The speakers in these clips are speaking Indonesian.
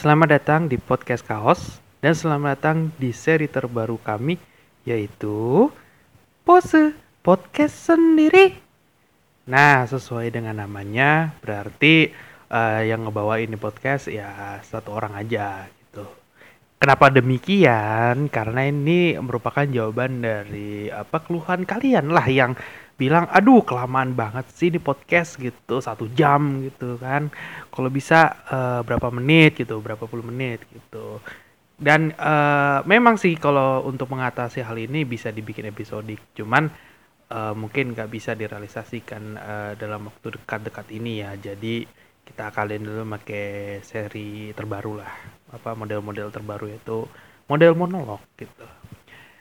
Selamat datang di podcast Kaos dan selamat datang di seri terbaru kami yaitu Pose Podcast Sendiri. Nah, sesuai dengan namanya berarti uh, yang ngebawa ini podcast ya satu orang aja gitu. Kenapa demikian? Karena ini merupakan jawaban dari apa keluhan kalian lah yang bilang aduh kelamaan banget sih di podcast gitu. Satu jam gitu kan. Kalau bisa uh, berapa menit gitu. Berapa puluh menit gitu. Dan uh, memang sih kalau untuk mengatasi hal ini bisa dibikin episodik. Cuman uh, mungkin nggak bisa direalisasikan uh, dalam waktu dekat-dekat ini ya. Jadi kita kalian dulu pakai seri terbaru lah. Apa model-model terbaru itu model monolog gitu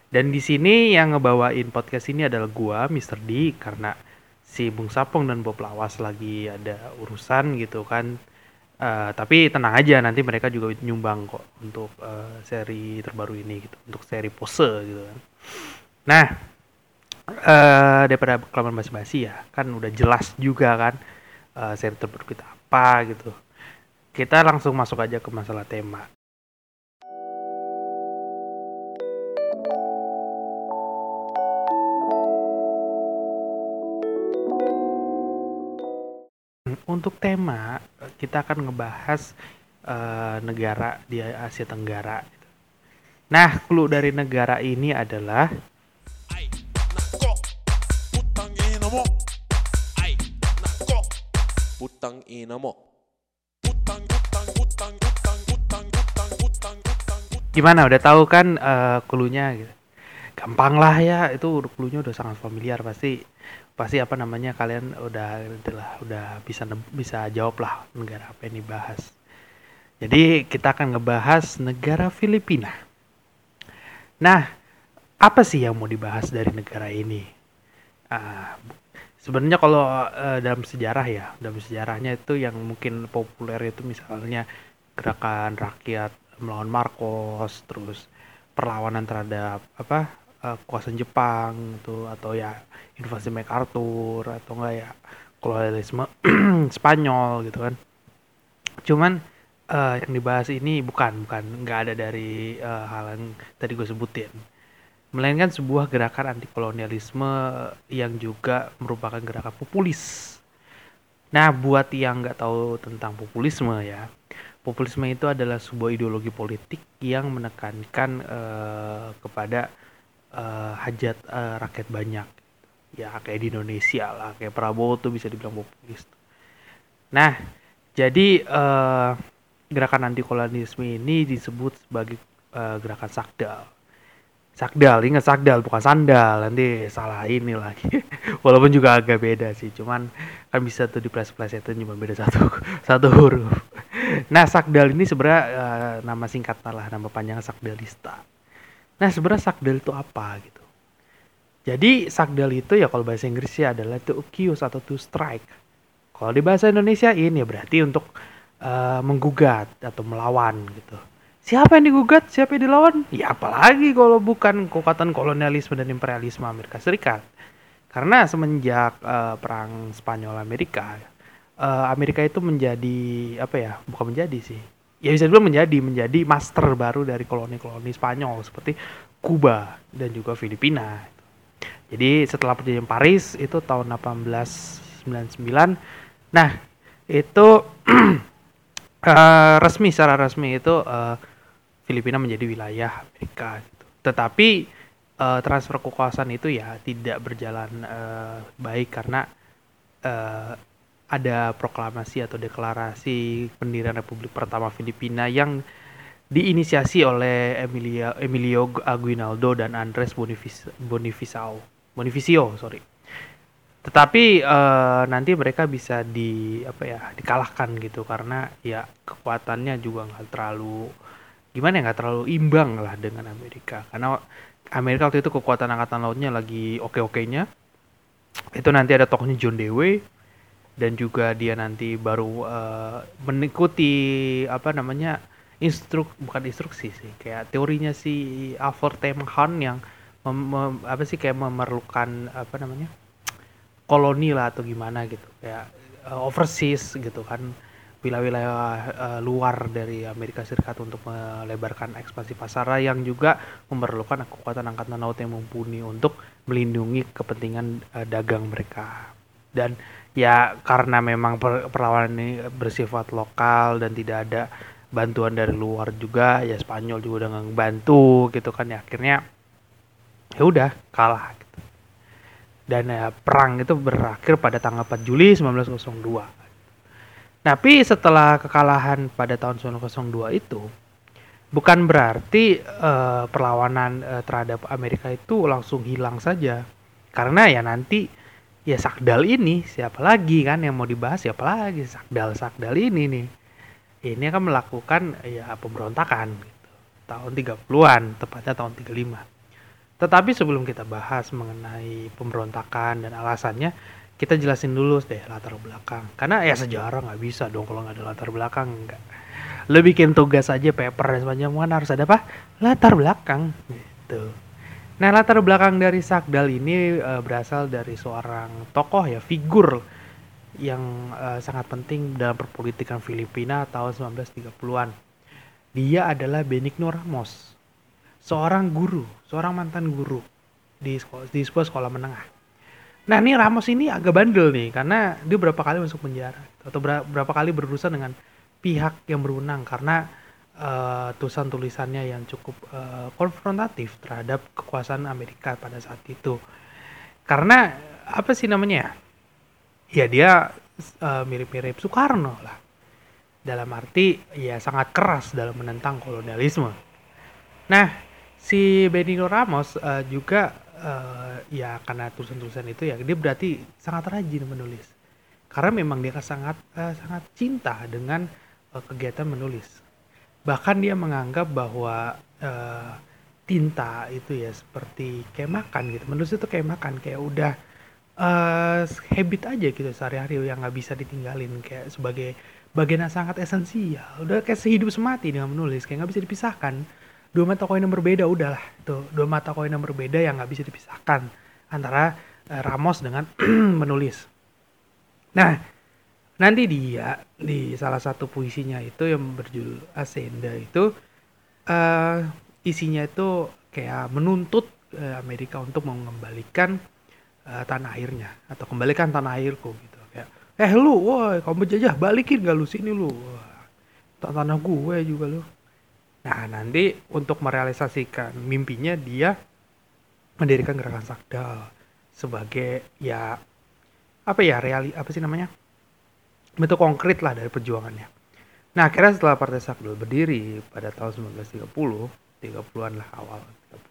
dan di sini yang ngebawain podcast ini adalah gua, Mr. D, karena si Bung Sapong dan Bob Lawas lagi ada urusan gitu kan. Uh, tapi tenang aja nanti mereka juga nyumbang kok untuk uh, seri terbaru ini gitu, untuk seri pose gitu kan. Nah, uh, daripada kelamaan basi-basi ya, kan udah jelas juga kan uh, seri terbaru kita apa gitu. Kita langsung masuk aja ke masalah tema. Untuk tema kita akan ngebahas uh, negara di Asia Tenggara. Nah, clue dari negara ini adalah Gimana udah tahu kan uh, clue-nya gitu. Gampang lah ya, itu clue-nya udah sangat familiar pasti pasti apa namanya kalian udah udah udah bisa bisa jawab lah negara apa yang dibahas. Jadi kita akan ngebahas negara Filipina. Nah, apa sih yang mau dibahas dari negara ini? Uh, sebenarnya kalau uh, dalam sejarah ya, dalam sejarahnya itu yang mungkin populer itu misalnya gerakan rakyat melawan Marcos, terus perlawanan terhadap apa uh, Jepang itu atau ya invasi MacArthur atau enggak ya kolonialisme Spanyol gitu kan. Cuman uh, yang dibahas ini bukan bukan nggak ada dari uh, hal yang tadi gue sebutin. Melainkan sebuah gerakan anti kolonialisme yang juga merupakan gerakan populis. Nah buat yang nggak tahu tentang populisme ya populisme itu adalah sebuah ideologi politik yang menekankan uh, kepada uh, hajat uh, rakyat banyak. Ya kayak di Indonesia lah kayak Prabowo tuh bisa dibilang populis nah jadi uh, gerakan anti kolonialisme ini disebut sebagai uh, gerakan sakdal. Sakdal ingat sakdal bukan sandal. Nanti salah ini lagi. Walaupun juga agak beda sih cuman kan bisa tuh di plus plus itu cuma beda satu satu huruf. Nah sakdal ini sebenarnya uh, nama singkatnya lah nama panjang sakdalista nah sebenarnya sakdal itu apa gitu jadi sakdal itu ya kalau bahasa Inggrisnya adalah to accuse atau to strike. Kalau di bahasa Indonesia ini ya berarti untuk uh, menggugat atau melawan gitu. Siapa yang digugat, siapa yang dilawan? Ya apalagi kalau bukan kekuatan kolonialisme dan imperialisme Amerika Serikat. Karena semenjak uh, perang Spanyol Amerika, uh, Amerika itu menjadi apa ya? Bukan menjadi sih. Ya bisa dibilang menjadi menjadi master baru dari koloni-koloni Spanyol seperti Kuba dan juga Filipina jadi setelah perjanjian Paris itu tahun 1899, nah itu uh, resmi secara resmi itu uh, Filipina menjadi wilayah Amerika. Gitu. Tetapi uh, transfer kekuasaan itu ya tidak berjalan uh, baik karena ada proklamasi atau deklarasi pendirian Republik Pertama Filipina yang diinisiasi oleh Emilio, Emilio Aguinaldo dan Andres Bonifacio Bonificio sorry. Tetapi uh, nanti mereka bisa di apa ya dikalahkan gitu karena ya kekuatannya juga nggak terlalu gimana ya nggak terlalu imbang lah dengan Amerika. Karena Amerika waktu itu kekuatan angkatan lautnya lagi oke-okenya. Itu nanti ada tokohnya John Dewey dan juga dia nanti baru uh, mengikuti apa namanya instruk bukan instruksi sih kayak teorinya si Alfred Temhan yang apa sih kayak memerlukan apa namanya koloni lah atau gimana gitu. Kayak uh, overseas gitu kan wilayah-wilayah uh, luar dari Amerika Serikat untuk melebarkan ekspansi pasar yang juga memerlukan kekuatan angkatan laut yang mumpuni untuk melindungi kepentingan uh, dagang mereka. Dan ya karena memang per perlawanan ini bersifat lokal dan tidak ada bantuan dari luar juga ya Spanyol juga udah nggak bantu gitu kan ya akhirnya ya udah kalah gitu. dan ya perang itu berakhir pada tanggal 4 Juli 1902 tapi setelah kekalahan pada tahun 1902 itu, bukan berarti uh, perlawanan uh, terhadap Amerika itu langsung hilang saja. Karena ya nanti ya Sakdal ini siapa lagi kan yang mau dibahas siapa lagi Sakdal Sakdal ini nih. Ini akan melakukan ya pemberontakan gitu. Tahun 30-an, tepatnya tahun 35. Tetapi sebelum kita bahas mengenai pemberontakan dan alasannya, kita jelasin dulu deh latar belakang karena ya sejarah nggak bisa dong kalau nggak ada latar belakang nggak lo bikin tugas aja paper dan kan harus ada apa latar belakang gitu nah latar belakang dari Sakdal ini uh, berasal dari seorang tokoh ya figur yang uh, sangat penting dalam perpolitikan Filipina tahun 1930-an dia adalah Benigno Ramos seorang guru seorang mantan guru di sekolah, di sebuah sekolah menengah. Nah ini Ramos ini agak bandel nih karena dia berapa kali masuk penjara atau berapa kali berurusan dengan pihak yang berwenang. Karena uh, tulisan-tulisannya yang cukup uh, konfrontatif terhadap kekuasaan Amerika pada saat itu. Karena apa sih namanya? Ya dia uh, mirip-mirip Soekarno lah. Dalam arti ya sangat keras dalam menentang kolonialisme. Nah, si Benito Ramos uh, juga uh, ya karena tulisan-tulisan itu ya dia berarti sangat rajin menulis karena memang dia sangat uh, sangat cinta dengan uh, kegiatan menulis bahkan dia menganggap bahwa uh, tinta itu ya seperti kayak makan gitu. Menulis itu kayak makan kayak udah uh, habit aja gitu sehari-hari yang nggak bisa ditinggalin kayak sebagai bagian yang sangat esensial. Udah kayak sehidup semati dengan menulis kayak nggak bisa dipisahkan. Dua mata koin yang berbeda udahlah itu. Dua mata koin yang berbeda yang nggak bisa dipisahkan antara uh, Ramos dengan menulis. Nah nanti dia di salah satu puisinya itu yang berjudul Asenda itu uh, isinya itu kayak menuntut uh, Amerika untuk mengembalikan uh, tanah airnya atau kembalikan tanah airku gitu kayak eh lu woi kamu jajah balikin gak lu sini lu? Tanah gue juga lu. Nah, nanti untuk merealisasikan mimpinya dia mendirikan gerakan Sakdal sebagai ya apa ya reali apa sih namanya bentuk konkret lah dari perjuangannya. Nah akhirnya setelah Partai Sakdal berdiri pada tahun 1930, 30-an lah awal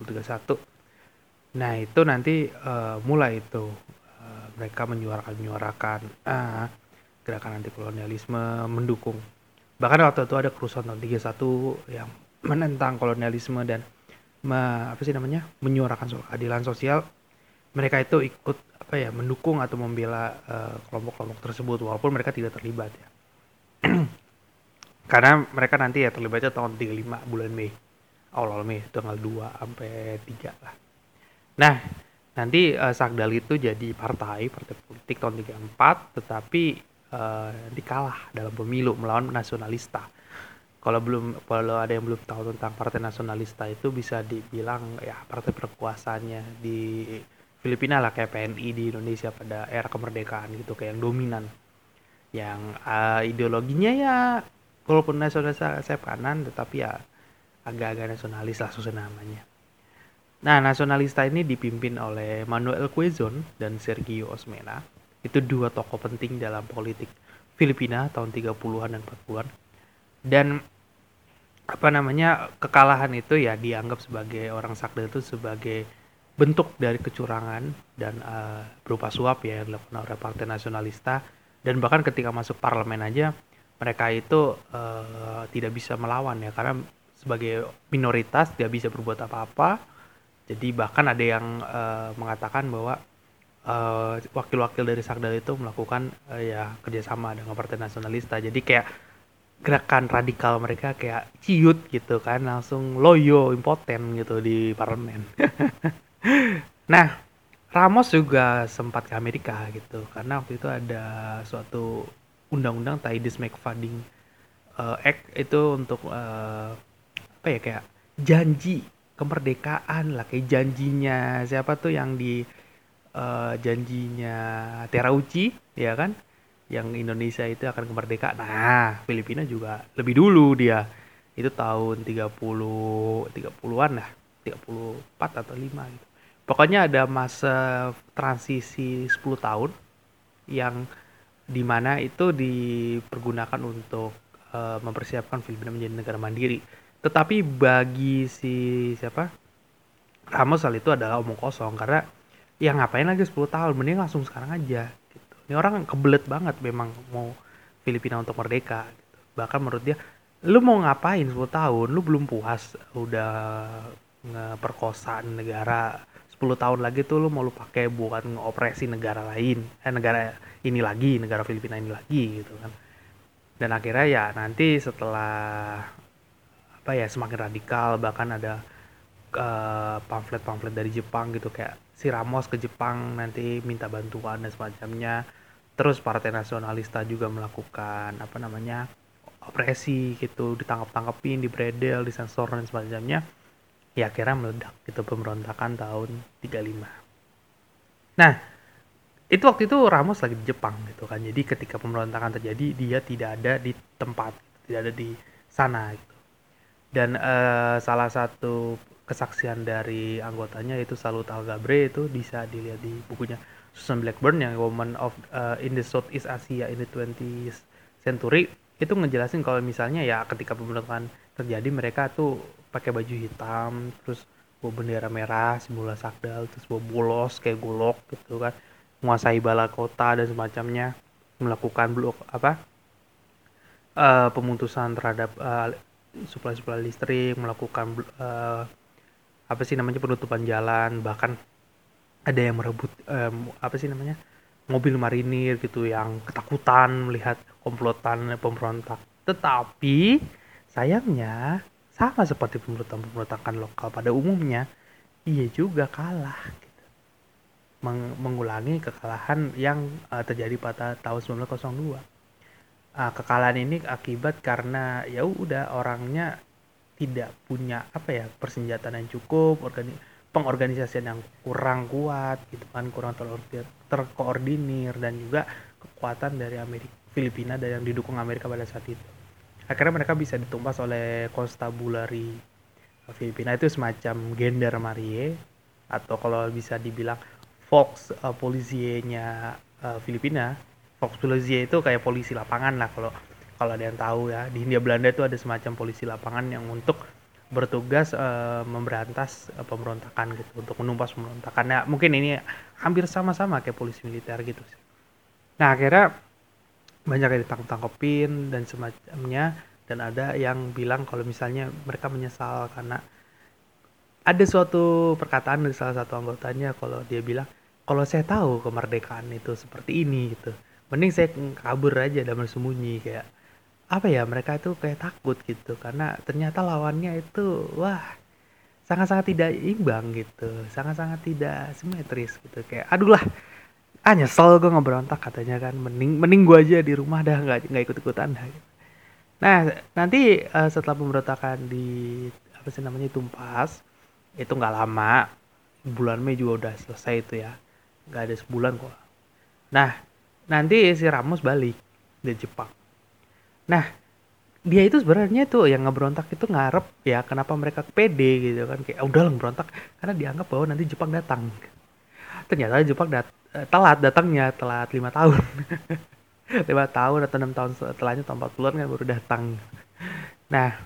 31. Nah itu nanti uh, mulai itu uh, mereka menyuarakan menyuarakan uh, gerakan anti kolonialisme mendukung bahkan waktu itu ada kerusuhan tahun 31 yang menentang kolonialisme dan me, apa sih namanya menyuarakan soal keadilan sosial mereka itu ikut apa ya mendukung atau membela eh, kelompok-kelompok uh, tersebut walaupun mereka tidak terlibat ya. Karena mereka nanti ya terlibatnya tahun 35 bulan Mei. Awal-awal Mei tanggal 2 sampai 3 lah. Nah nanti uh, Sakdal itu jadi partai partai politik tahun 34 tetapi uh, dikalah dalam pemilu melawan nasionalista. Kalau belum kalau ada yang belum tahu tentang Partai Nasionalista itu bisa dibilang ya partai berkuasanya di Filipina lah kayak PNI di Indonesia pada era kemerdekaan gitu kayak yang dominan. Yang uh, ideologinya ya walaupun nasionalis saya kanan tetapi ya agak-agak nasionalis lah susah namanya. Nah, nasionalista ini dipimpin oleh Manuel Quezon dan Sergio Osmena itu dua tokoh penting dalam politik Filipina tahun 30-an dan 40-an dan apa namanya kekalahan itu ya dianggap sebagai orang sakda itu sebagai bentuk dari kecurangan dan uh, berupa suap ya yang dilakukan oleh Partai Nasionalista dan bahkan ketika masuk parlemen aja mereka itu uh, tidak bisa melawan ya karena sebagai minoritas tidak bisa berbuat apa-apa jadi bahkan ada yang uh, mengatakan bahwa wakil wakil-wakil dari Sakdal itu melakukan uh, ya kerjasama dengan Partai Nasionalista. Jadi kayak gerakan radikal mereka kayak ciut gitu kan, langsung loyo, impoten gitu di parlemen. nah, Ramos juga sempat ke Amerika gitu, karena waktu itu ada suatu undang-undang Tides McFadden uh, Act itu untuk uh, apa ya kayak janji kemerdekaan lah kayak janjinya siapa tuh yang di uh, janjinya Terauchi ya kan? Yang Indonesia itu akan kemerdekaan. Nah Filipina juga lebih dulu dia itu tahun 30 30-an lah 34 atau 5 gitu pokoknya ada masa transisi 10 tahun yang di mana itu dipergunakan untuk uh, mempersiapkan Filipina menjadi negara mandiri tetapi bagi si siapa Ramos hal itu adalah omong kosong karena ya ngapain lagi 10 tahun mending langsung sekarang aja gitu. Ini orang kebelet banget memang mau Filipina untuk merdeka gitu. Bahkan menurut dia lu mau ngapain 10 tahun lu belum puas udah ngeperkosa negara 10 tahun lagi tuh lu mau lu pakai buat ngoperasi negara lain. Eh negara ini lagi negara Filipina ini lagi gitu kan. Dan akhirnya ya nanti setelah apa ya semakin radikal bahkan ada uh, pamflet-pamflet dari Jepang gitu kayak si Ramos ke Jepang nanti minta bantuan dan semacamnya. Terus partai nasionalista juga melakukan apa namanya operasi gitu ditangkap-tangkepin dibredel disensor dan semacamnya ya akhirnya meledak gitu pemberontakan tahun 35 nah itu waktu itu Ramos lagi di Jepang gitu kan. Jadi ketika pemberontakan terjadi dia tidak ada di tempat tidak ada di sana gitu. Dan uh, salah satu kesaksian dari anggotanya itu Salut Al Gabre itu bisa dilihat di bukunya Susan Blackburn yang Woman of uh, in the Southeast Asia in the 20th Century. Itu ngejelasin kalau misalnya ya ketika pemberontakan terjadi mereka tuh pakai baju hitam terus bawa bendera merah simbol sakdal terus bawa bolos kayak golok gitu kan menguasai bala kota dan semacamnya melakukan blok apa uh, pemutusan terhadap uh, suplai-suplai listrik, melakukan uh, apa sih namanya penutupan jalan, bahkan ada yang merebut apa sih namanya mobil marinir gitu yang ketakutan melihat komplotan pemberontak. Tetapi sayangnya sama seperti pemberontak-pemberontakan lokal pada umumnya, ia juga kalah. Gitu. Meng mengulangi kekalahan yang uh, terjadi pada tahun 1902 uh, kekalahan ini akibat karena ya udah orangnya tidak punya apa ya persenjataan yang cukup organi pengorganisasian yang kurang kuat gitu kan kurang terkoordinir dan juga kekuatan dari Amerika Filipina dan yang didukung Amerika pada saat itu akhirnya mereka bisa ditumpas oleh Constabulary Filipina. Itu semacam gendarmerie atau kalau bisa dibilang Fox uh, polisinya uh, Filipina. Fox Polizia itu kayak polisi lapangan lah kalau kalau ada yang tahu ya. Di Hindia Belanda itu ada semacam polisi lapangan yang untuk bertugas uh, memberantas uh, pemberontakan gitu untuk menumpas pemberontakan. Ya mungkin ini hampir sama-sama kayak polisi militer gitu nah akhirnya banyak yang ditangkap-tangkepin dan semacamnya dan ada yang bilang kalau misalnya mereka menyesal karena ada suatu perkataan dari salah satu anggotanya kalau dia bilang kalau saya tahu kemerdekaan itu seperti ini gitu. Mending saya kabur aja dan bersembunyi kayak apa ya mereka itu kayak takut gitu. Karena ternyata lawannya itu wah sangat-sangat tidak imbang gitu. Sangat-sangat tidak simetris gitu. Kayak aduh lah ah nyesel gue ngeberontak katanya kan. Mending mending gue aja di rumah dah nggak nggak ikut ikutan dah gitu. nah nanti uh, setelah pemberontakan di apa sih namanya tumpas itu nggak lama bulan Mei juga udah selesai itu ya. Nggak ada sebulan kok. Nah nanti si Ramos balik dari Jepang. Nah dia itu sebenarnya tuh yang ngeberontak itu ngarep ya kenapa mereka pede gitu kan. Kayak udah lah ngeberontak. Karena dianggap bahwa nanti Jepang datang. Ternyata Jepang dat eh, telat datangnya telat lima tahun. Lima tahun atau enam tahun setelahnya tahun 40 kan baru datang. Nah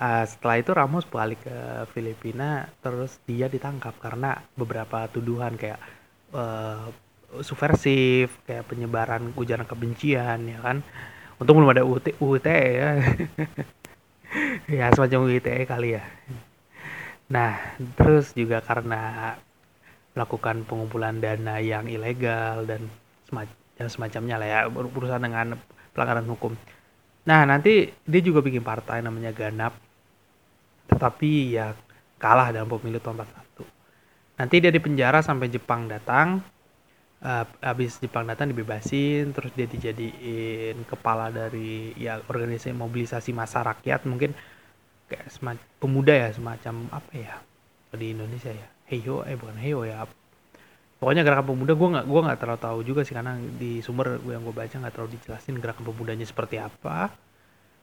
uh, setelah itu Ramos balik ke Filipina terus dia ditangkap karena beberapa tuduhan kayak uh, subversif kayak penyebaran ujaran kebencian ya kan? Untung belum ada UT, UT ya. Ya semacam UITE kali ya. Nah terus juga karena melakukan pengumpulan dana yang ilegal dan semacam semacamnya lah ya berurusan dengan pelanggaran hukum. Nah nanti dia juga bikin partai namanya Ganap tetapi ya kalah dalam pemilu tahun 41 nanti dia dipenjara sampai Jepang datang uh, habis Jepang datang dibebasin terus dia dijadiin kepala dari ya organisasi mobilisasi masa rakyat mungkin kayak semacam pemuda ya semacam apa ya di Indonesia ya heyo eh bukan heyo ya pokoknya gerakan pemuda gue nggak gue nggak terlalu tahu juga sih karena di sumber gue yang gue baca nggak terlalu dijelasin gerakan pemudanya seperti apa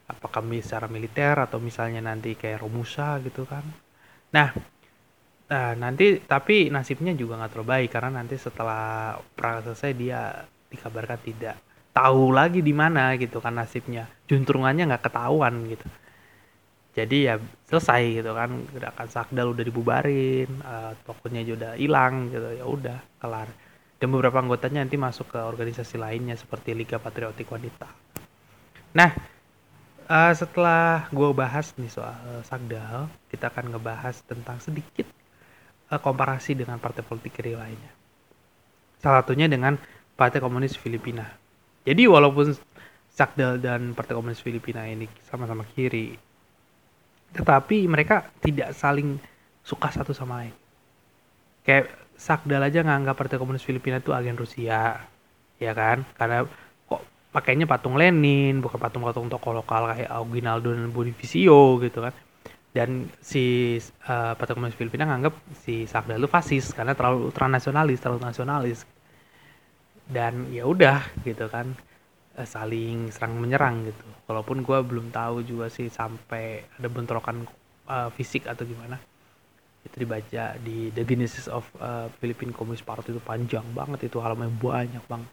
apakah secara militer atau misalnya nanti kayak Romusa gitu kan nah Nah, nanti tapi nasibnya juga nggak terlalu baik karena nanti setelah perang selesai dia dikabarkan tidak tahu lagi di mana gitu kan nasibnya. Juntrungannya nggak ketahuan gitu. Jadi ya selesai gitu kan gerakan Sakdal udah dibubarin, uh, tokonya juga udah hilang gitu ya udah kelar. Dan beberapa anggotanya nanti masuk ke organisasi lainnya seperti Liga Patriotik Wanita. Nah, uh, setelah gue bahas nih soal Sakdal, kita akan ngebahas tentang sedikit uh, komparasi dengan partai politik kiri lainnya. Salah satunya dengan Partai Komunis Filipina. Jadi walaupun Sakdal dan Partai Komunis Filipina ini sama-sama kiri, tetapi mereka tidak saling suka satu sama lain. Kayak Sakdal aja nganggap Partai Komunis Filipina itu agen Rusia, ya kan? Karena kok pakainya patung Lenin, bukan patung-patung tokoh lokal kayak Aguinaldo dan Bonifacio gitu kan dan si uh, Partai Komunis Filipina nganggap si Sakda itu fasis karena terlalu ultranasionalis, terlalu nasionalis. Dan ya udah gitu kan uh, saling serang menyerang gitu. Walaupun gue belum tahu juga sih sampai ada bentrokan uh, fisik atau gimana. Itu dibaca di The Genesis of uh, Philippine Communist Party itu panjang banget itu halaman banyak banget.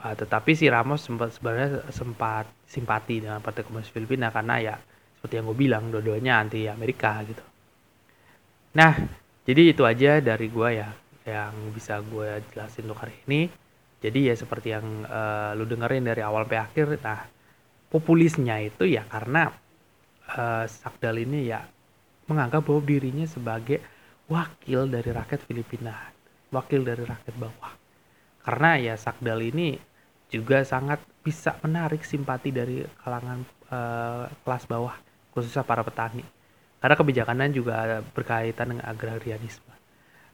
Uh, tetapi si Ramos sempat sebenarnya sempat simpati dengan Partai Komunis Filipina karena ya seperti yang gue bilang dua-duanya anti Amerika gitu nah jadi itu aja dari gue ya yang bisa gue jelasin untuk hari ini jadi ya seperti yang uh, lu dengerin dari awal sampai akhir nah populisnya itu ya karena uh, Sakdal ini ya menganggap bahwa dirinya sebagai wakil dari rakyat Filipina wakil dari rakyat bawah karena ya Sakdal ini juga sangat bisa menarik simpati dari kalangan uh, kelas bawah khususnya para petani. Karena kebijakannya juga berkaitan dengan agrarianisme.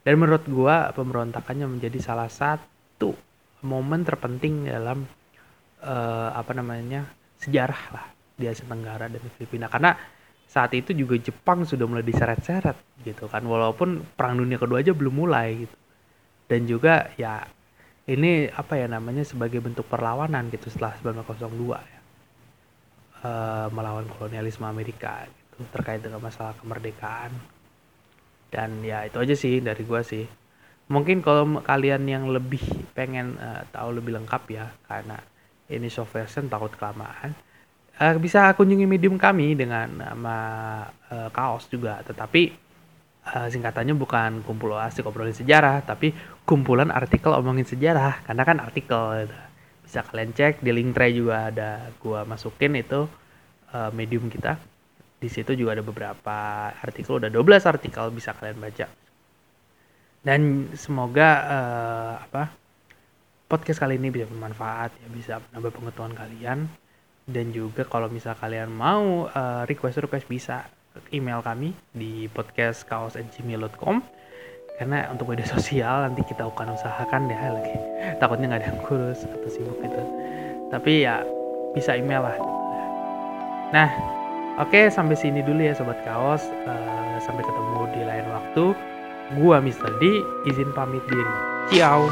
Dan menurut gua pemberontakannya menjadi salah satu momen terpenting dalam uh, apa namanya sejarah lah di Asia Tenggara dan Filipina. Karena saat itu juga Jepang sudah mulai diseret-seret gitu kan. Walaupun perang dunia kedua aja belum mulai gitu. Dan juga ya ini apa ya namanya sebagai bentuk perlawanan gitu setelah 1902 ya. Uh, melawan kolonialisme Amerika gitu terkait dengan masalah kemerdekaan. Dan ya itu aja sih dari gua sih mungkin kalau kalian yang lebih pengen uh, tahu lebih lengkap ya karena ini soft version takut kelamaan uh, bisa kunjungi medium kami dengan nama uh, kaos juga. Tetapi uh, singkatannya bukan kumpul asik obrolin sejarah tapi kumpulan artikel omongin sejarah. Karena kan artikel gitu. Bisa kalian cek di link tray juga ada gua masukin itu uh, medium kita. Di situ juga ada beberapa artikel udah 12 artikel bisa kalian baca dan semoga uh, apa podcast kali ini bisa bermanfaat ya bisa menambah pengetahuan kalian. Dan juga kalau misal kalian mau uh, request request bisa email kami di podcastkaos@gmail.com karena untuk media sosial nanti kita akan usahakan deh lagi. Takutnya nggak ada yang kurus atau sibuk gitu. Tapi ya bisa email lah. Nah oke okay, sampai sini dulu ya sobat kaos. Uh, sampai ketemu di lain waktu gua Mister D izin pamit diri. Ciao